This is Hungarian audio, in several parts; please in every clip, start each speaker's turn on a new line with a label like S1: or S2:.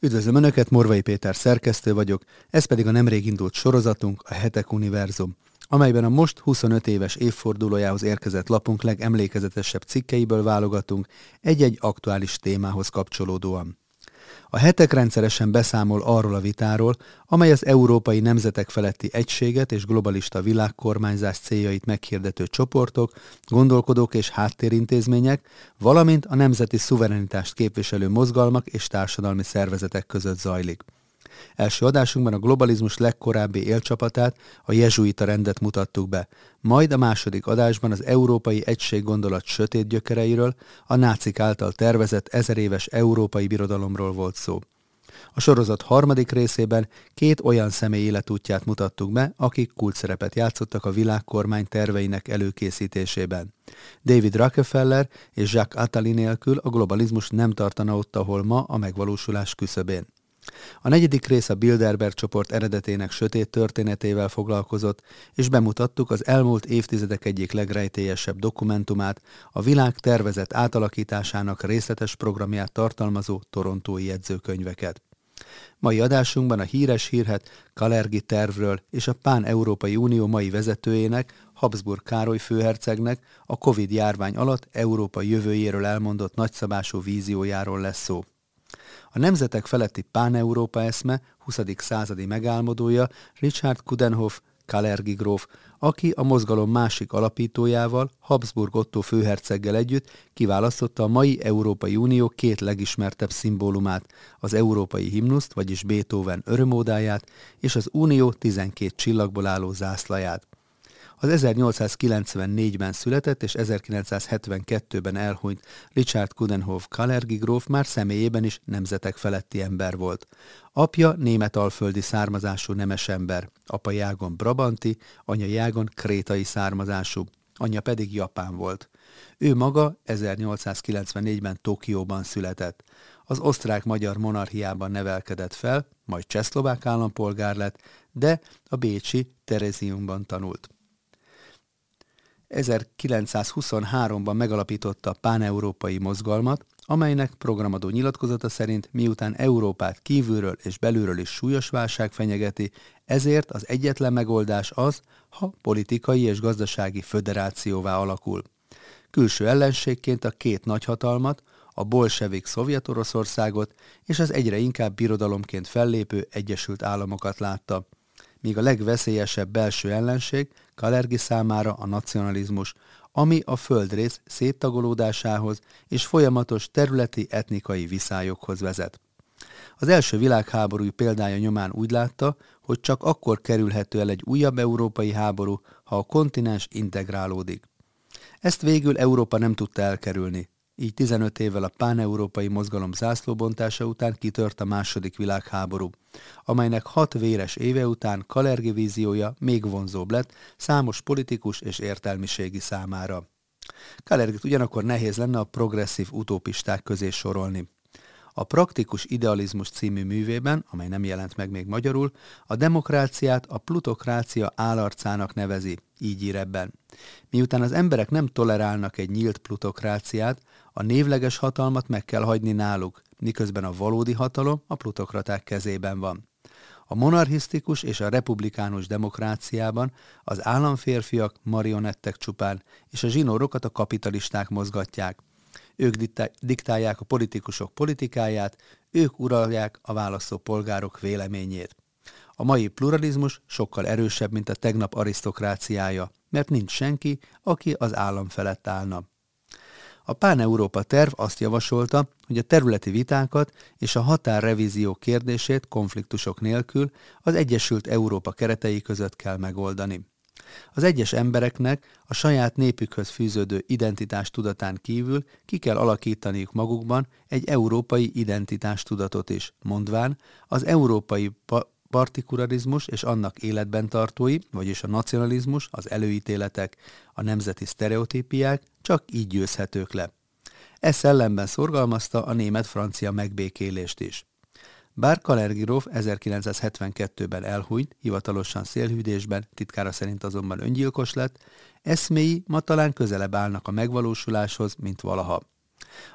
S1: Üdvözlöm Önöket, Morvai Péter szerkesztő vagyok, ez pedig a nemrég indult sorozatunk, a Hetek Univerzum, amelyben a most 25 éves évfordulójához érkezett lapunk legemlékezetesebb cikkeiből válogatunk egy-egy aktuális témához kapcsolódóan. A hetek rendszeresen beszámol arról a vitáról, amely az európai nemzetek feletti egységet és globalista világkormányzás céljait meghirdető csoportok, gondolkodók és háttérintézmények, valamint a nemzeti szuverenitást képviselő mozgalmak és társadalmi szervezetek között zajlik. Első adásunkban a globalizmus legkorábbi élcsapatát, a jezsuita rendet mutattuk be, majd a második adásban az európai egység gondolat sötét gyökereiről, a nácik által tervezett ezeréves európai birodalomról volt szó. A sorozat harmadik részében két olyan személy életútját mutattuk be, akik kulcsszerepet játszottak a világkormány terveinek előkészítésében. David Rockefeller és Jacques Attali nélkül a globalizmus nem tartana ott, ahol ma a megvalósulás küszöbén. A negyedik rész a Bilderberg csoport eredetének sötét történetével foglalkozott, és bemutattuk az elmúlt évtizedek egyik legrejtélyesebb dokumentumát, a világ tervezett átalakításának részletes programját tartalmazó torontói jegyzőkönyveket. Mai adásunkban a híres hírhet Kalergi tervről és a Pán-Európai Unió mai vezetőjének, Habsburg Károly főhercegnek a Covid járvány alatt Európa jövőjéről elmondott nagyszabású víziójáról lesz szó. A nemzetek feletti pán-európa eszme 20. századi megálmodója Richard Kudenhoff Kalergi gróf, aki a mozgalom másik alapítójával, Habsburg Otto főherceggel együtt kiválasztotta a mai Európai Unió két legismertebb szimbólumát, az európai himnuszt, vagyis Beethoven örömódáját, és az Unió 12 csillagból álló zászlaját. Az 1894-ben született és 1972-ben elhunyt Richard Kudenhoff Kalergi gróf már személyében is nemzetek feletti ember volt. Apja német alföldi származású nemes ember, apa jágon Brabanti, anya jágon krétai származású, anyja pedig Japán volt. Ő maga 1894-ben Tokióban született. Az osztrák-magyar monarchiában nevelkedett fel, majd csehszlovák állampolgár lett, de a bécsi Tereziumban tanult. 1923-ban megalapította a páneurópai mozgalmat, amelynek programadó nyilatkozata szerint miután Európát kívülről és belülről is súlyos válság fenyegeti, ezért az egyetlen megoldás az, ha politikai és gazdasági föderációvá alakul. Külső ellenségként a két nagyhatalmat, a bolsevik Szovjet-Oroszországot és az egyre inkább birodalomként fellépő Egyesült Államokat látta míg a legveszélyesebb belső ellenség Kalergi számára a nacionalizmus, ami a földrész széttagolódásához és folyamatos területi etnikai viszályokhoz vezet. Az első világháború példája nyomán úgy látta, hogy csak akkor kerülhető el egy újabb európai háború, ha a kontinens integrálódik. Ezt végül Európa nem tudta elkerülni, így 15 évvel a páneurópai mozgalom zászlóbontása után kitört a második világháború, amelynek hat véres éve után Kalergi víziója még vonzóbb lett számos politikus és értelmiségi számára. Kalergit ugyanakkor nehéz lenne a progresszív utópisták közé sorolni. A Praktikus Idealizmus című művében, amely nem jelent meg még magyarul, a demokráciát a plutokrácia állarcának nevezi, így ír ebben. Miután az emberek nem tolerálnak egy nyílt plutokráciát, a névleges hatalmat meg kell hagyni náluk, miközben a valódi hatalom a plutokraták kezében van. A monarchisztikus és a republikánus demokráciában az államférfiak marionettek csupán, és a zsinórokat a kapitalisták mozgatják. Ők diktálják a politikusok politikáját, ők uralják a választó polgárok véleményét. A mai pluralizmus sokkal erősebb, mint a tegnap arisztokráciája, mert nincs senki, aki az állam felett állna. A Pán-Európa terv azt javasolta, hogy a területi vitákat és a határrevízió kérdését konfliktusok nélkül az Egyesült Európa keretei között kell megoldani. Az egyes embereknek a saját népükhöz fűződő identitás tudatán kívül ki kell alakítaniuk magukban egy európai identitás tudatot is, mondván az európai pa- partikularizmus és annak életben tartói, vagyis a nacionalizmus, az előítéletek, a nemzeti sztereotípiák csak így győzhetők le. E szellemben szorgalmazta a német-francia megbékélést is. Bár Kalergirov 1972-ben elhújt, hivatalosan szélhűdésben, titkára szerint azonban öngyilkos lett, eszméi ma talán közelebb állnak a megvalósuláshoz, mint valaha.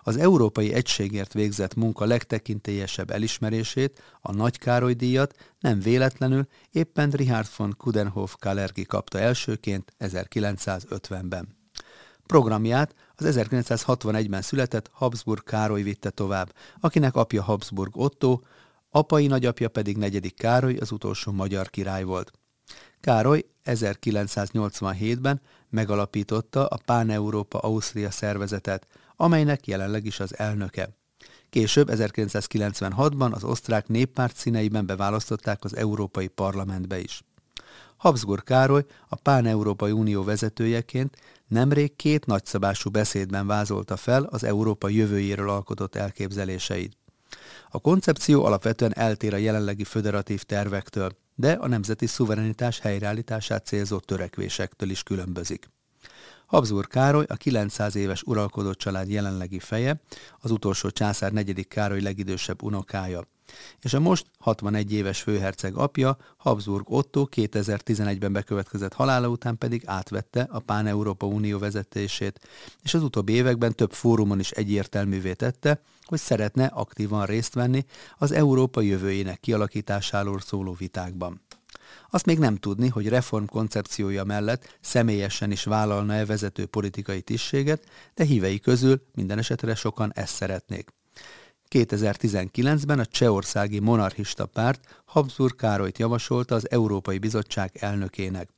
S1: Az Európai Egységért végzett munka legtekintélyesebb elismerését, a Nagy Károly díjat nem véletlenül éppen Richard von Kudenhof Kalergi kapta elsőként 1950-ben. Programját az 1961-ben született Habsburg Károly vitte tovább, akinek apja Habsburg Otto, apai nagyapja pedig negyedik Károly, az utolsó magyar király volt. Károly 1987-ben megalapította a Pán-Európa Ausztria szervezetet, amelynek jelenleg is az elnöke. Később 1996-ban az osztrák néppárt színeiben beválasztották az Európai Parlamentbe is. Habsburg Károly a Pán-Európai Unió vezetőjeként nemrég két nagyszabású beszédben vázolta fel az Európa jövőjéről alkotott elképzeléseit. A koncepció alapvetően eltér a jelenlegi föderatív tervektől, de a nemzeti szuverenitás helyreállítását célzó törekvésektől is különbözik. Habsburg Károly a 900 éves uralkodó család jelenlegi feje, az utolsó császár negyedik Károly legidősebb unokája és a most 61 éves főherceg apja, Habsburg Otto 2011-ben bekövetkezett halála után pedig átvette a Pán-Európa Unió vezetését, és az utóbbi években több fórumon is egyértelművé tette, hogy szeretne aktívan részt venni az Európa jövőjének kialakításáról szóló vitákban. Azt még nem tudni, hogy reform koncepciója mellett személyesen is vállalna-e vezető politikai tisztséget, de hívei közül minden esetre sokan ezt szeretnék. 2019-ben a csehországi monarchista párt Habsburg Károlyt javasolta az Európai Bizottság elnökének.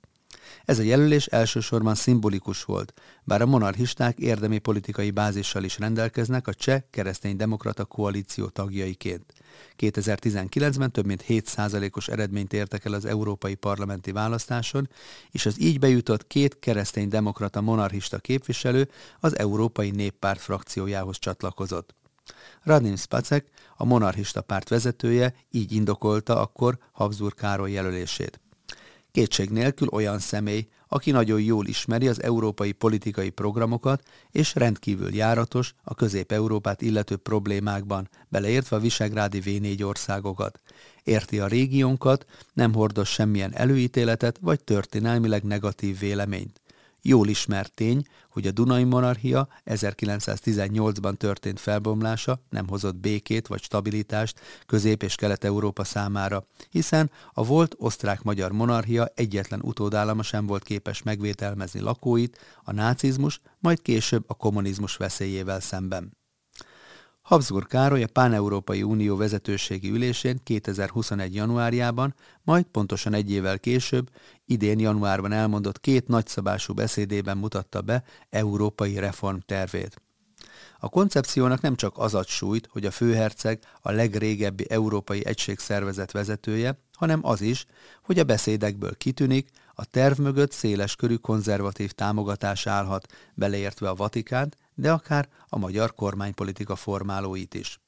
S1: Ez a jelölés elsősorban szimbolikus volt, bár a monarchisták érdemi politikai bázissal is rendelkeznek a cseh keresztény-demokrata koalíció tagjaiként. 2019-ben több mint 7%-os eredményt értek el az európai parlamenti választáson, és az így bejutott két keresztény-demokrata monarchista képviselő az Európai Néppárt frakciójához csatlakozott. Radim Spacek, a monarchista párt vezetője így indokolta akkor Habsburg Károly jelölését. Kétség nélkül olyan személy, aki nagyon jól ismeri az európai politikai programokat, és rendkívül járatos a Közép-Európát illető problémákban, beleértve a visegrádi V4 országokat. Érti a régiónkat, nem hordoz semmilyen előítéletet vagy történelmileg negatív véleményt. Jól ismert tény, hogy a Dunai monarchia 1918-ban történt felbomlása nem hozott békét vagy stabilitást Közép- és Kelet-Európa számára, hiszen a volt osztrák-magyar monarchia egyetlen utódállama sem volt képes megvételmezni lakóit a nácizmus, majd később a kommunizmus veszélyével szemben. Habsburg Károly a Pán-Európai Unió vezetőségi ülésén 2021. januárjában, majd pontosan egy évvel később, idén januárban elmondott két nagyszabású beszédében mutatta be európai reformtervét. A koncepciónak nem csak az ad súlyt, hogy a főherceg a legrégebbi európai egységszervezet vezetője, hanem az is, hogy a beszédekből kitűnik, a terv mögött széles körű konzervatív támogatás állhat, beleértve a Vatikánt, de akár a magyar kormánypolitika formálóit is.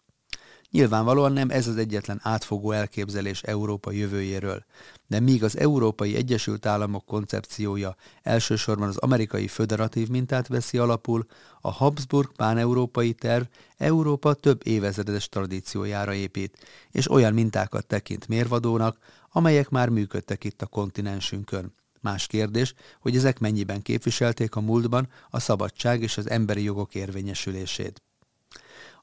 S1: Nyilvánvalóan nem ez az egyetlen átfogó elképzelés Európa jövőjéről, de míg az Európai Egyesült Államok koncepciója elsősorban az amerikai föderatív mintát veszi alapul, a Habsburg páneurópai terv Európa több évezredes tradíciójára épít, és olyan mintákat tekint mérvadónak, amelyek már működtek itt a kontinensünkön. Más kérdés, hogy ezek mennyiben képviselték a múltban a szabadság és az emberi jogok érvényesülését.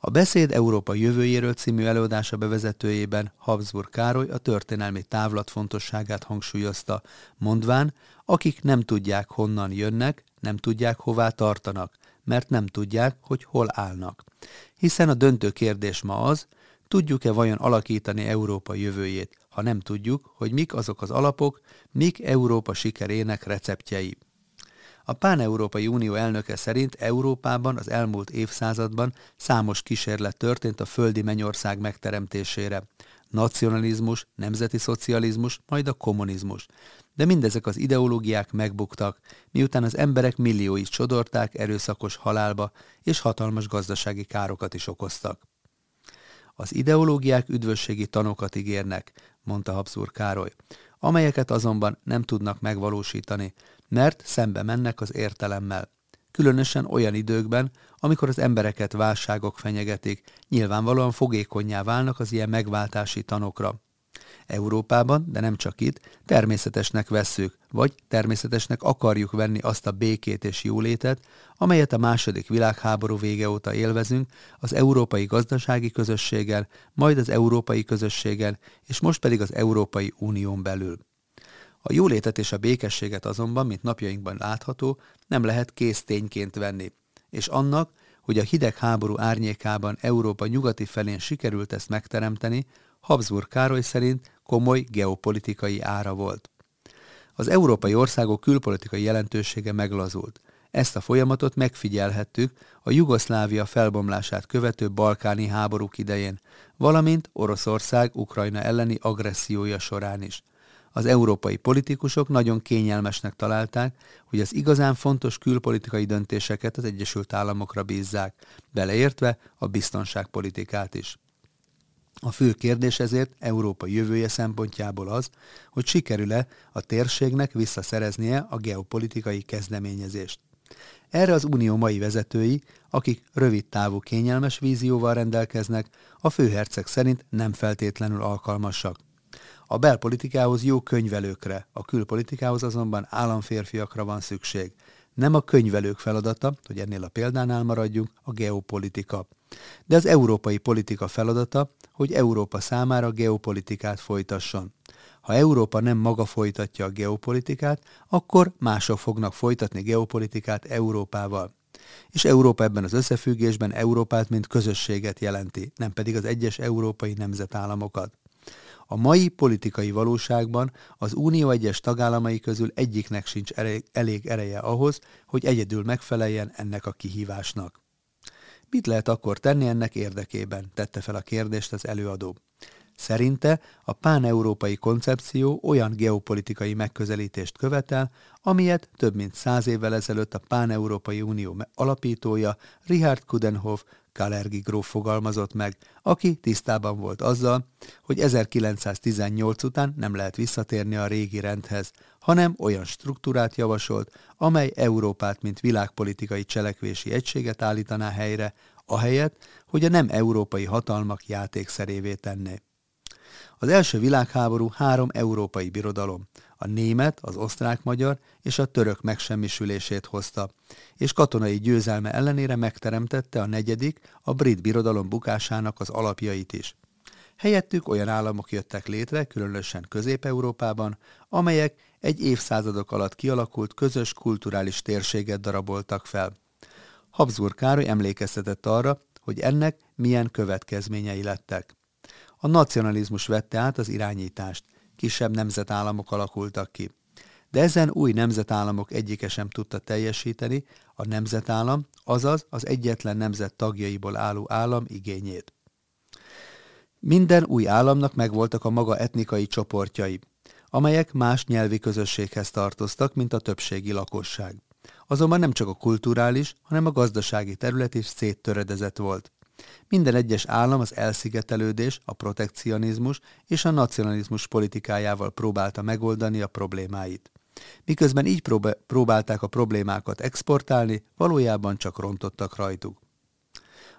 S1: A Beszéd Európa jövőjéről című előadása bevezetőjében Habsburg Károly a történelmi távlat fontosságát hangsúlyozta, mondván, akik nem tudják honnan jönnek, nem tudják hová tartanak, mert nem tudják, hogy hol állnak. Hiszen a döntő kérdés ma az, tudjuk-e vajon alakítani Európa jövőjét, ha nem tudjuk, hogy mik azok az alapok, mik Európa sikerének receptjei. A Pán-Európai Unió elnöke szerint Európában az elmúlt évszázadban számos kísérlet történt a földi mennyország megteremtésére. Nacionalizmus, nemzeti szocializmus, majd a kommunizmus. De mindezek az ideológiák megbuktak, miután az emberek millióit sodorták erőszakos halálba, és hatalmas gazdasági károkat is okoztak. Az ideológiák üdvösségi tanokat ígérnek, mondta Habsburg Károly, amelyeket azonban nem tudnak megvalósítani, mert szembe mennek az értelemmel. Különösen olyan időkben, amikor az embereket válságok fenyegetik, nyilvánvalóan fogékonyá válnak az ilyen megváltási tanokra. Európában, de nem csak itt, természetesnek vesszük, vagy természetesnek akarjuk venni azt a békét és jólétet, amelyet a második világháború vége óta élvezünk az Európai Gazdasági Közösséggel, majd az Európai Közösséggel, és most pedig az Európai Unión belül. A jólétet és a békességet azonban, mint napjainkban látható, nem lehet kész tényként venni, és annak, hogy a hidegháború árnyékában Európa nyugati felén sikerült ezt megteremteni, Habsburg Károly szerint komoly geopolitikai ára volt. Az európai országok külpolitikai jelentősége meglazult. Ezt a folyamatot megfigyelhettük a Jugoszlávia felbomlását követő balkáni háborúk idején, valamint Oroszország Ukrajna elleni agressziója során is. Az európai politikusok nagyon kényelmesnek találták, hogy az igazán fontos külpolitikai döntéseket az Egyesült Államokra bízzák, beleértve a biztonságpolitikát is. A fő kérdés ezért Európa jövője szempontjából az, hogy sikerül-e a térségnek visszaszereznie a geopolitikai kezdeményezést. Erre az unió mai vezetői, akik rövid távú kényelmes vízióval rendelkeznek, a főherceg szerint nem feltétlenül alkalmasak. A belpolitikához jó könyvelőkre, a külpolitikához azonban államférfiakra van szükség. Nem a könyvelők feladata, hogy ennél a példánál maradjunk, a geopolitika. De az európai politika feladata, hogy Európa számára geopolitikát folytasson. Ha Európa nem maga folytatja a geopolitikát, akkor mások fognak folytatni geopolitikát Európával. És Európa ebben az összefüggésben Európát mint közösséget jelenti, nem pedig az egyes európai nemzetállamokat. A mai politikai valóságban az Unió egyes tagállamai közül egyiknek sincs elég ereje ahhoz, hogy egyedül megfeleljen ennek a kihívásnak. Mit lehet akkor tenni ennek érdekében? tette fel a kérdést az előadó. Szerinte a pán-európai koncepció olyan geopolitikai megközelítést követel, amilyet több mint száz évvel ezelőtt a Pán-Európai Unió alapítója Richard Kudenhoff Kalergi gróf fogalmazott meg, aki tisztában volt azzal, hogy 1918 után nem lehet visszatérni a régi rendhez, hanem olyan struktúrát javasolt, amely Európát mint világpolitikai cselekvési egységet állítaná helyre, ahelyett, hogy a nem európai hatalmak játékszerévé tenné. Az első világháború három európai birodalom, a német, az osztrák-magyar és a török megsemmisülését hozta, és katonai győzelme ellenére megteremtette a negyedik, a brit birodalom bukásának az alapjait is. Helyettük olyan államok jöttek létre, különösen Közép-Európában, amelyek egy évszázadok alatt kialakult közös kulturális térséget daraboltak fel. Habsburg Károly emlékeztetett arra, hogy ennek milyen következményei lettek. A nacionalizmus vette át az irányítást, kisebb nemzetállamok alakultak ki. De ezen új nemzetállamok egyike sem tudta teljesíteni a nemzetállam, azaz az egyetlen nemzet tagjaiból álló állam igényét. Minden új államnak megvoltak a maga etnikai csoportjai, amelyek más nyelvi közösséghez tartoztak, mint a többségi lakosság. Azonban nem csak a kulturális, hanem a gazdasági terület is széttöredezett volt. Minden egyes állam az elszigetelődés, a protekcionizmus és a nacionalizmus politikájával próbálta megoldani a problémáit. Miközben így próbálták a problémákat exportálni, valójában csak rontottak rajtuk.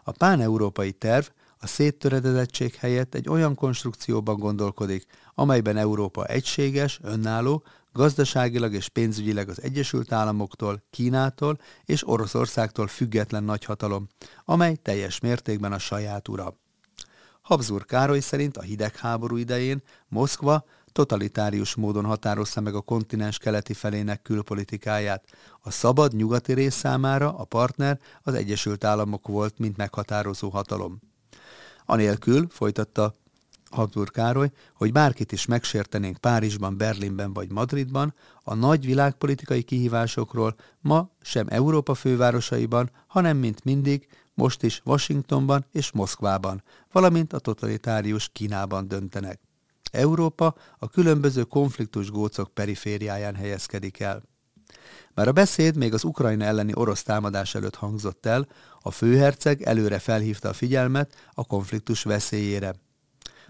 S1: A pán-európai terv a széttöredezettség helyett egy olyan konstrukcióban gondolkodik, amelyben Európa egységes, önálló, gazdaságilag és pénzügyileg az Egyesült Államoktól, Kínától és Oroszországtól független nagyhatalom, amely teljes mértékben a saját ura. Habsburg Károly szerint a hidegháború idején Moszkva totalitárius módon határozta meg a kontinens keleti felének külpolitikáját. A szabad nyugati rész számára a partner az Egyesült Államok volt, mint meghatározó hatalom. Anélkül, folytatta Habsburg Károly, hogy bárkit is megsértenénk Párizsban, Berlinben vagy Madridban, a nagy világpolitikai kihívásokról ma sem Európa fővárosaiban, hanem mint mindig, most is Washingtonban és Moszkvában, valamint a totalitárius Kínában döntenek. Európa a különböző konfliktus gócok perifériáján helyezkedik el. Már a beszéd még az Ukrajna elleni orosz támadás előtt hangzott el, a főherceg előre felhívta a figyelmet a konfliktus veszélyére.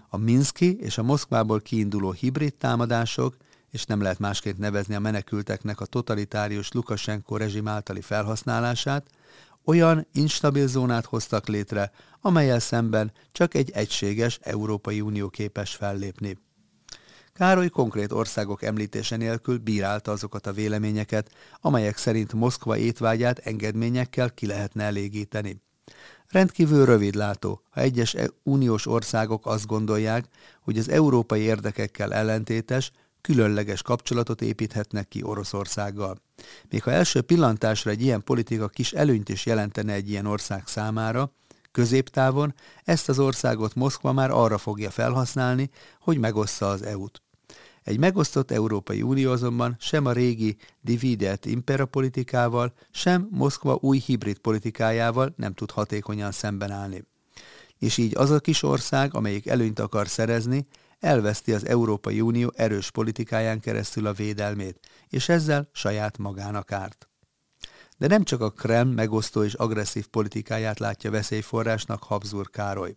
S1: A Minszki és a Moszkvából kiinduló hibrid támadások, és nem lehet másként nevezni a menekülteknek a totalitárius Lukasenko rezsim általi felhasználását, olyan instabil zónát hoztak létre, amelyel szemben csak egy egységes Európai Unió képes fellépni. Károly konkrét országok említése nélkül bírálta azokat a véleményeket, amelyek szerint Moszkva étvágyát engedményekkel ki lehetne elégíteni. Rendkívül rövidlátó, ha egyes e- uniós országok azt gondolják, hogy az európai érdekekkel ellentétes, különleges kapcsolatot építhetnek ki Oroszországgal. Még ha első pillantásra egy ilyen politika kis előnyt is jelentene egy ilyen ország számára, középtávon ezt az országot Moszkva már arra fogja felhasználni, hogy megossza az EU-t. Egy megosztott Európai Unió azonban sem a régi dividet impera politikával, sem Moszkva új hibrid politikájával nem tud hatékonyan szemben állni. És így az a kis ország, amelyik előnyt akar szerezni, elveszti az Európai Unió erős politikáján keresztül a védelmét, és ezzel saját magának árt. De nem csak a Krem megosztó és agresszív politikáját látja veszélyforrásnak Habsburg Károly.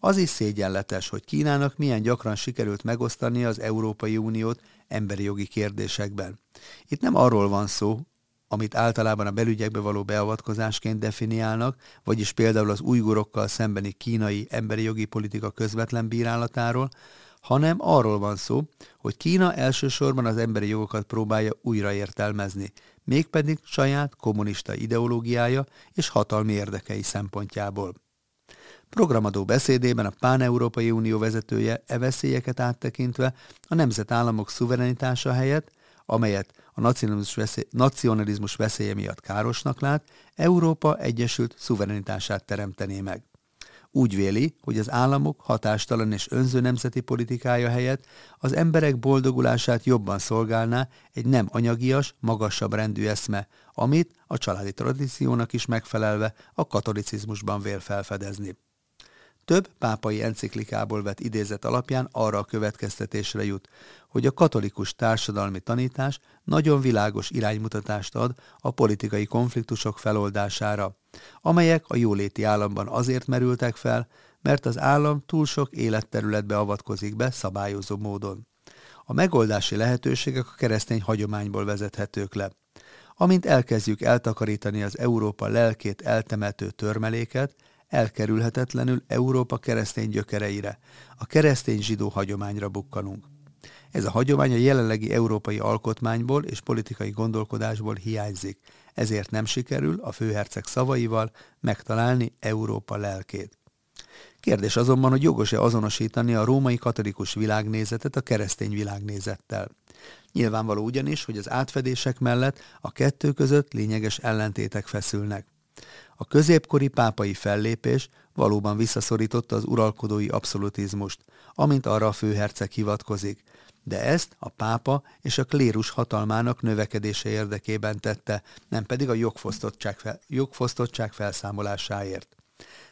S1: Az is szégyenletes, hogy Kínának milyen gyakran sikerült megosztani az Európai Uniót emberi jogi kérdésekben. Itt nem arról van szó, amit általában a belügyekbe való beavatkozásként definiálnak, vagyis például az újgurokkal szembeni kínai emberi jogi politika közvetlen bírálatáról, hanem arról van szó, hogy Kína elsősorban az emberi jogokat próbálja újraértelmezni, mégpedig saját kommunista ideológiája és hatalmi érdekei szempontjából. Programadó beszédében a Pán-Európai Unió vezetője e veszélyeket áttekintve a nemzetállamok szuverenitása helyett, amelyet a nacionalizmus, veszély, nacionalizmus veszélye miatt károsnak lát, Európa Egyesült szuverenitását teremtené meg. Úgy véli, hogy az államok hatástalan és önző nemzeti politikája helyett az emberek boldogulását jobban szolgálná egy nem anyagias, magasabb rendű eszme, amit a családi tradíciónak is megfelelve a katolicizmusban vél felfedezni. Több pápai enciklikából vett idézet alapján arra a következtetésre jut, hogy a katolikus társadalmi tanítás nagyon világos iránymutatást ad a politikai konfliktusok feloldására, amelyek a jóléti államban azért merültek fel, mert az állam túl sok életterületbe avatkozik be szabályozó módon. A megoldási lehetőségek a keresztény hagyományból vezethetők le. Amint elkezdjük eltakarítani az Európa lelkét eltemető törmeléket, elkerülhetetlenül Európa keresztény gyökereire, a keresztény zsidó hagyományra bukkanunk. Ez a hagyomány a jelenlegi európai alkotmányból és politikai gondolkodásból hiányzik, ezért nem sikerül a főherceg szavaival megtalálni Európa lelkét. Kérdés azonban, hogy jogos-e azonosítani a római katolikus világnézetet a keresztény világnézettel. Nyilvánvaló ugyanis, hogy az átfedések mellett a kettő között lényeges ellentétek feszülnek. A középkori pápai fellépés valóban visszaszorította az uralkodói abszolutizmust, amint arra a főherceg hivatkozik, de ezt a pápa és a klérus hatalmának növekedése érdekében tette, nem pedig a jogfosztottság, fel, jogfosztottság felszámolásáért.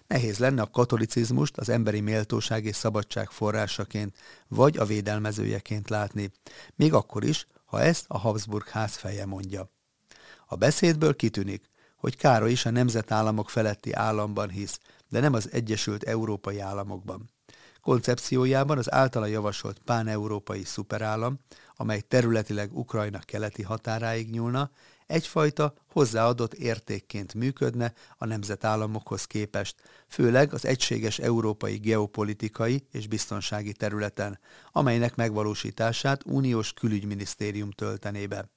S1: Nehéz lenne a katolicizmust az emberi méltóság és szabadság forrásaként, vagy a védelmezőjeként látni, még akkor is, ha ezt a Habsburg ház feje mondja. A beszédből kitűnik, hogy Károly is a nemzetállamok feletti államban hisz, de nem az Egyesült Európai Államokban. Koncepciójában az általa javasolt pán-európai szuperállam, amely területileg Ukrajna keleti határáig nyúlna, egyfajta hozzáadott értékként működne a nemzetállamokhoz képest, főleg az egységes európai geopolitikai és biztonsági területen, amelynek megvalósítását uniós külügyminisztérium töltené be.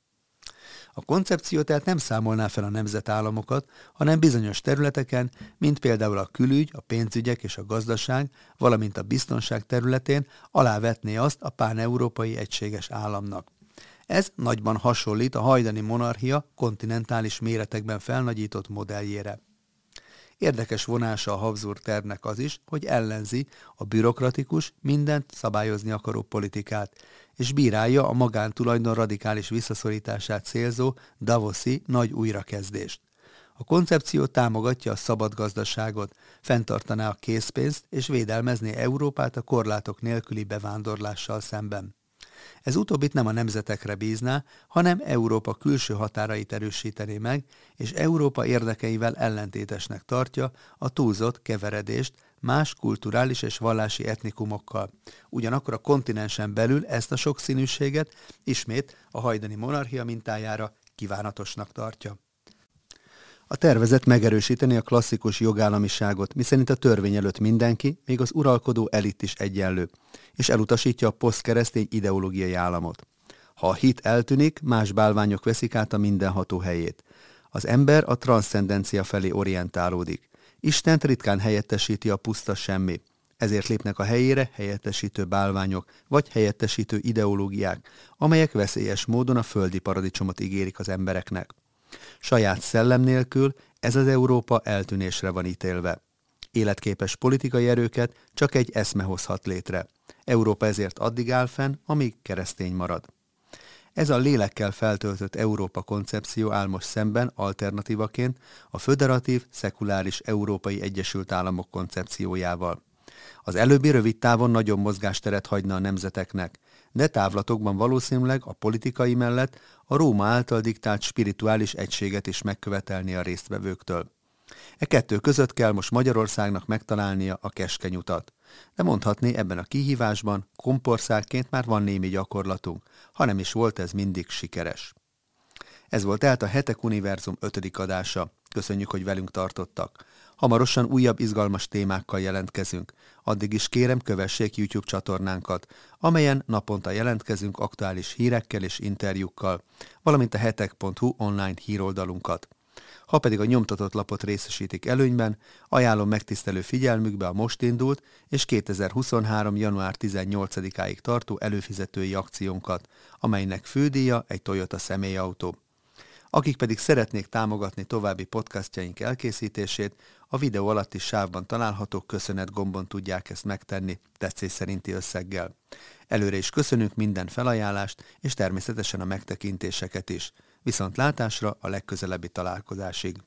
S1: A koncepció tehát nem számolná fel a nemzetállamokat, hanem bizonyos területeken, mint például a külügy, a pénzügyek és a gazdaság, valamint a biztonság területén alávetné azt a pán-európai egységes államnak. Ez nagyban hasonlít a hajdani monarchia kontinentális méretekben felnagyított modelljére. Érdekes vonása a Habsburg tervnek az is, hogy ellenzi a bürokratikus, mindent szabályozni akaró politikát, és bírálja a magántulajdon radikális visszaszorítását célzó Davoszi nagy újrakezdést. A koncepció támogatja a szabad gazdaságot, fenntartaná a készpénzt és védelmezné Európát a korlátok nélküli bevándorlással szemben. Ez utóbbit nem a nemzetekre bízná, hanem Európa külső határait erősítené meg, és Európa érdekeivel ellentétesnek tartja a túlzott keveredést más kulturális és vallási etnikumokkal. Ugyanakkor a kontinensen belül ezt a sokszínűséget ismét a hajdani monarchia mintájára kívánatosnak tartja. A tervezet megerősíteni a klasszikus jogállamiságot, miszerint a törvény előtt mindenki, még az uralkodó elit is egyenlő, és elutasítja a posztkeresztény ideológiai államot. Ha a hit eltűnik, más bálványok veszik át a mindenható helyét. Az ember a transzcendencia felé orientálódik. Istent ritkán helyettesíti a puszta semmi. Ezért lépnek a helyére helyettesítő bálványok, vagy helyettesítő ideológiák, amelyek veszélyes módon a földi paradicsomot ígérik az embereknek. Saját szellem nélkül ez az Európa eltűnésre van ítélve. Életképes politikai erőket csak egy eszme hozhat létre. Európa ezért addig áll fenn, amíg keresztény marad. Ez a lélekkel feltöltött Európa koncepció áll most szemben alternatívaként a föderatív, szekuláris Európai Egyesült Államok koncepciójával. Az előbbi rövid távon nagyobb mozgásteret hagyna a nemzeteknek, de távlatokban valószínűleg a politikai mellett a Róma által diktált spirituális egységet is megkövetelni a résztvevőktől. E kettő között kell most Magyarországnak megtalálnia a keskeny utat. De mondhatni ebben a kihívásban kompországként már van némi gyakorlatunk, ha nem is volt ez mindig sikeres. Ez volt tehát a Hetek Univerzum ötödik adása. Köszönjük, hogy velünk tartottak. Hamarosan újabb izgalmas témákkal jelentkezünk. Addig is kérem, kövessék YouTube csatornánkat, amelyen naponta jelentkezünk aktuális hírekkel és interjúkkal, valamint a hetek.hu online híroldalunkat. Ha pedig a nyomtatott lapot részesítik előnyben, ajánlom megtisztelő figyelmükbe a most indult és 2023. január 18-áig tartó előfizetői akciónkat, amelynek fődíja egy Toyota személyautó. Akik pedig szeretnék támogatni további podcastjaink elkészítését, a videó alatti sávban található köszönet gombon tudják ezt megtenni tetszés szerinti összeggel. Előre is köszönünk minden felajánlást, és természetesen a megtekintéseket is. Viszont látásra a legközelebbi találkozásig.